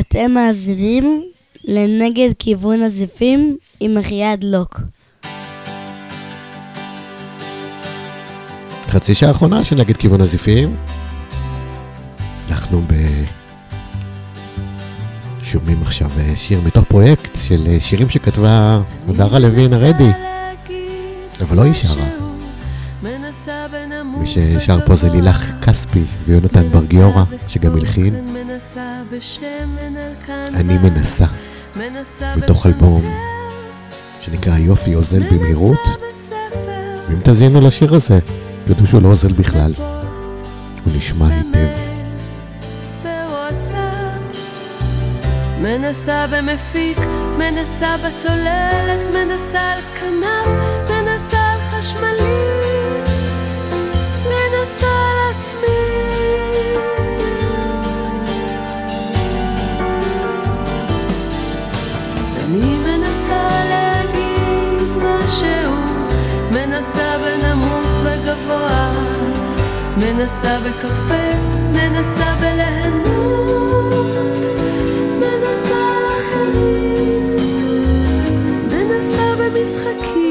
אתם מאזינים לנגד כיוון הזיפים עם אחיעד לוק. חצי שעה האחרונה של נגד כיוון הזיפים. אנחנו ב... שומעים עכשיו אה, שיר מתוך פרויקט של אה, שירים שכתבה הדרה לוין הרדי, אבל לא היא שרה. מי ששר פה זה לילך כספי ויונתן בר גיורא, שגם הלחין. אני מנסה, מתוך אלבום שנקרא יופי אוזל במהירות. ואם תאזינו לשיר הזה, תדעו שהוא לא אוזל בכלל. הוא נשמע היטב. מנסה במפיק, מנסה בצוללת, מנסה על כנף, מנסה על חשמלי, מנסה מנסה בנמוך וגבוה, מנסה בקפה, מנסה בליהנות. מנסה על אחרים, מנסה במשחקים.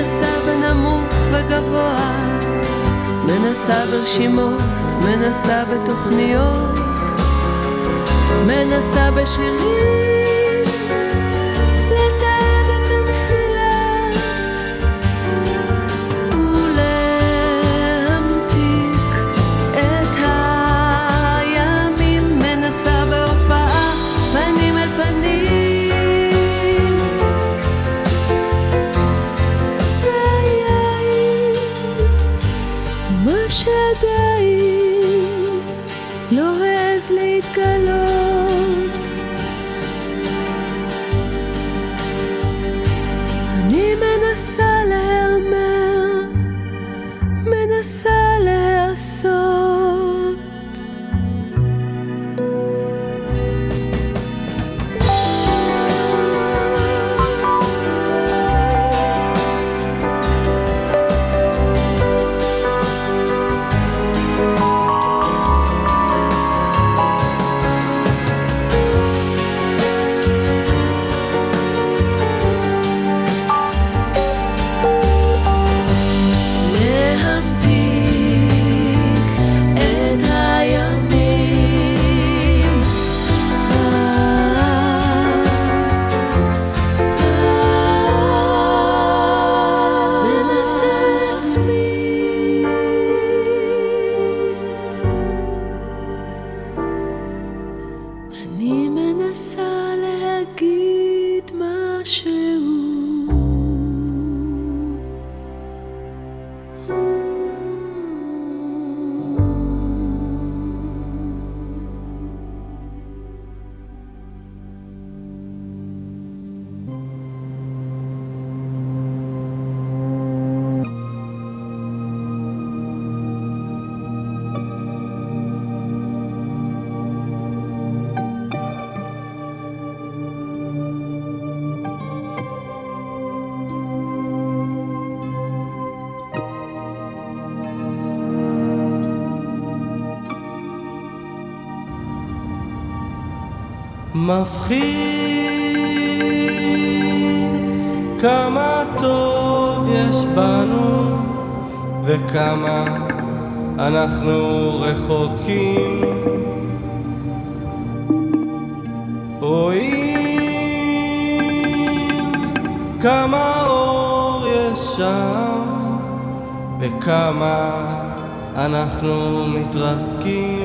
מנסה בנמוך וגבוה, מנסה ברשימות, מנסה בתוכניות, מנסה בשירים, מפחיד כמה טוב יש בנו וכמה אנחנו רחוקים. רואים כמה אור יש שם וכמה אנחנו מתרסקים.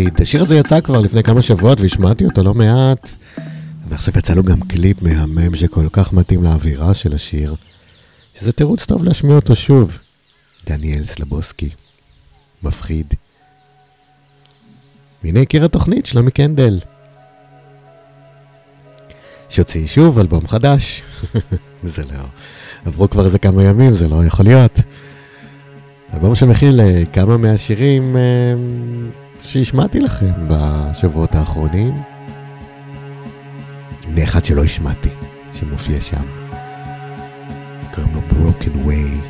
אה, היחיד. השיר הזה יצא כבר לפני כמה שבועות והשמעתי אותו לא מעט, ועכשיו יצא לו גם קליפ מהמם שכל כך מתאים לאווירה של השיר, שזה תירוץ טוב להשמיע אותו שוב. דניאל סלבוסקי, מפחיד. והנה הכיר התוכנית, שלומי קנדל. שיוציא שוב אלבום חדש. זה לא... עברו כבר איזה כמה ימים, זה לא יכול להיות. אלבום שמכיל אה, כמה מהשירים... אה, שהשמעתי לכם בשבועות האחרונים. הנה אחד שלא השמעתי, שמופיע שם. קוראים לו Broken Way.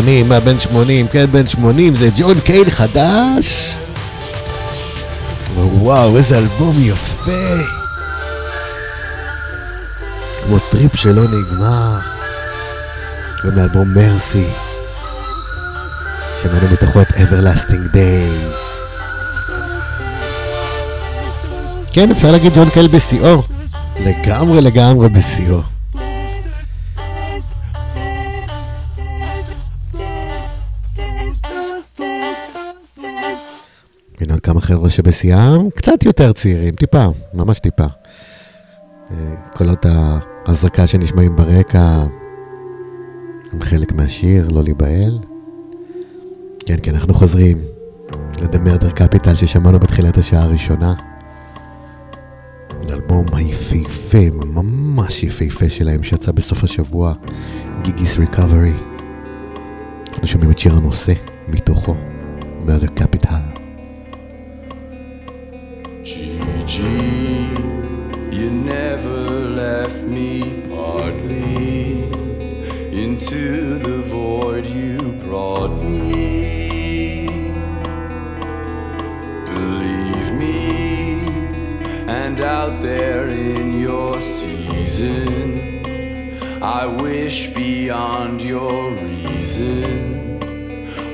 80, מה בן 80? כן, בן 80, זה ג'ון קייל חדש. וואו, איזה אלבום יפה. כמו טריפ שלא נגמר. ומאלבום מרסי. שמענו מתוכו את Everlasting Days. כן, אפשר להגיד ג'ון קייל בשיאו. לגמרי לגמרי בשיאו. הנה עוד כמה חבר'ה שבשיאם, קצת יותר צעירים, טיפה, ממש טיפה. אה, קולות ההזרקה שנשמעים ברקע הם חלק מהשיר, לא להיבהל. כן, כן, אנחנו חוזרים Murder Capital ששמענו בתחילת השעה הראשונה. אלבום היפהפה, ממש יפהפה שלהם, שיצא בסוף השבוע, גיגיס ריקאברי. אנחנו שומעים את שיר הנושא מתוכו, Murder Capital. Gigi, you never left me partly into the void you brought me. Believe me, and out there in your season, I wish beyond your reason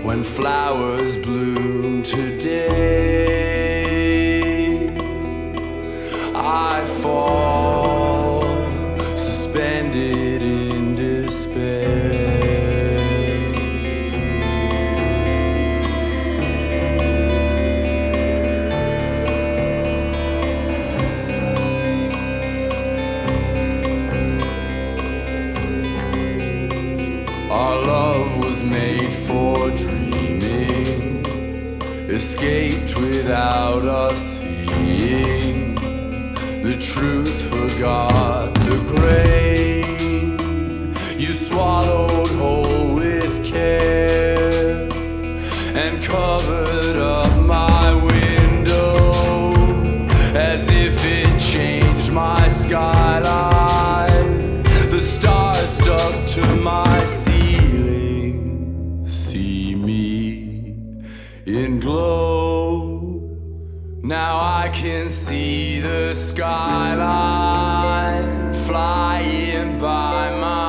when flowers bloom today. Fall suspended in despair. Our love was made for dreaming, escaped without us. The truth forgot the grain. You swallowed whole with care and covered up my window as if it changed my skyline. The stars stuck to my ceiling. See me in glow. Now I can see the skyline flying by my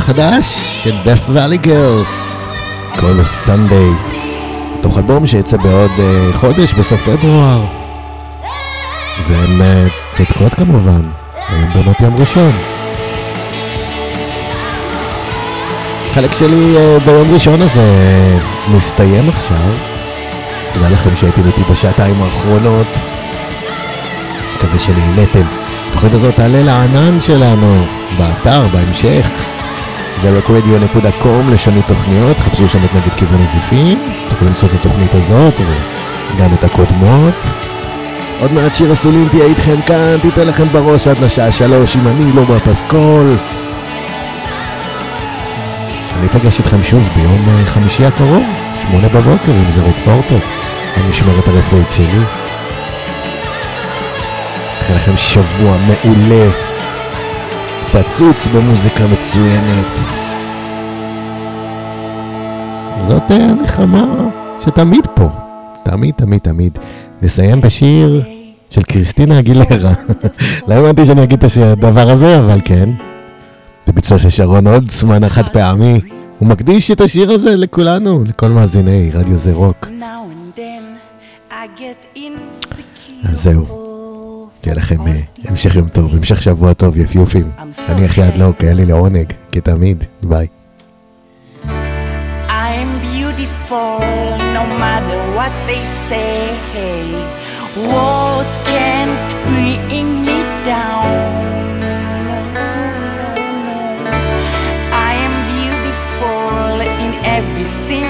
החדש של Valley Girls, קוראים לו סנדיי, תוך אלבום שיצא בעוד uh, חודש, בסוף פברואר. והן uh, צודקות כמובן, היום באמת יום ראשון. החלק שלי uh, ביום ראשון הזה מסתיים עכשיו. תודה לכם שהייתם איתי בשעתיים האחרונות. מקווה שנהנתם. התוכנית הזאת תעלה לענן שלנו, באתר, בהמשך. זה recradio.com לשוני תוכניות, חפשו שם את נגד כיוון הזיפים, תוכלו למצוא את התוכנית הזאת וגם את הקודמות. עוד מעט שיר הסולין תהיה איתכם כאן, תיתן לכם בראש עד לשעה שלוש, אם אני לא בפסקול. אני אפגש איתכם שוב ביום אה, חמישי הקרוב, שמונה בבוקר, עם זה רוקפורטו, המשמרת הרפואית שלי. מאחל לכם שבוע מעולה, פצוץ במוזיקה מצוינת. זאת אה, הנחמה שתמיד פה, תמיד, תמיד, תמיד. נסיים בשיר של קריסטינה אגילרה. לא האמנתי שאני אגיד את הדבר הזה, אבל כן. בביצוע של שרון הולצמן החד פעמי. הוא מקדיש את השיר הזה לכולנו, לכל מאזיני רדיו זה רוק. אז זהו. שיהיה לכם אה, המשך יום טוב, המשך שבוע טוב, יפיופים. אני אחי הדלוק, היה לי לעונג, כתמיד, ביי. I'm beautiful no matter what they say. Words can't bring me down. I am beautiful in every single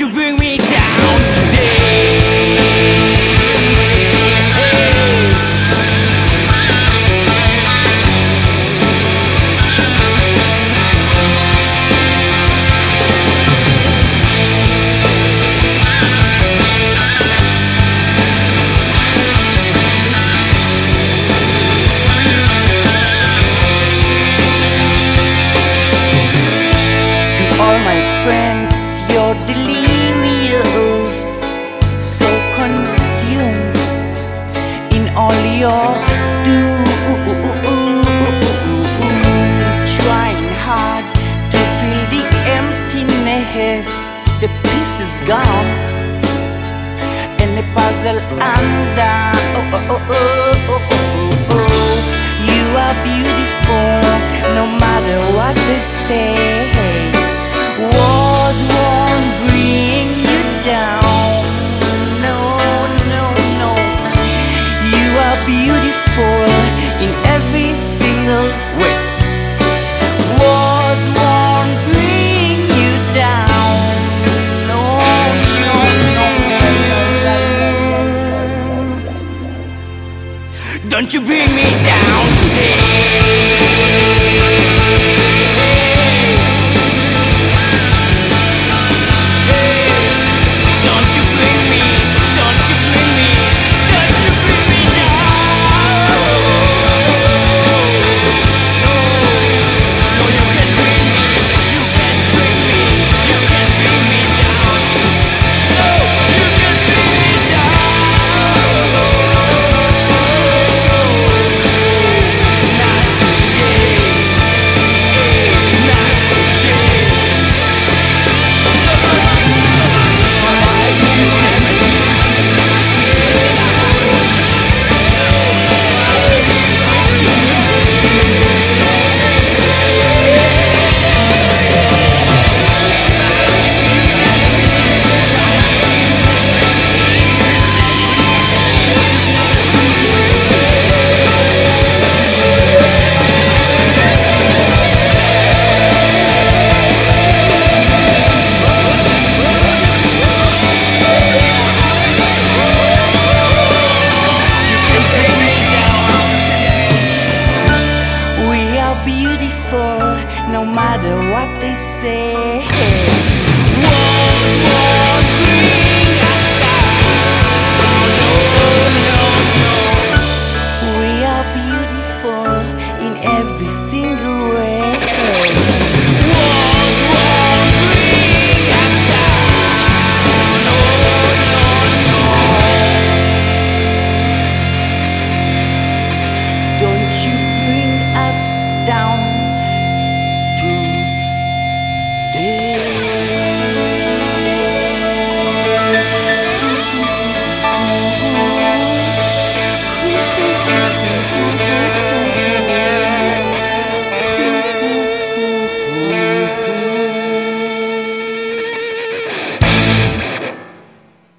you bring me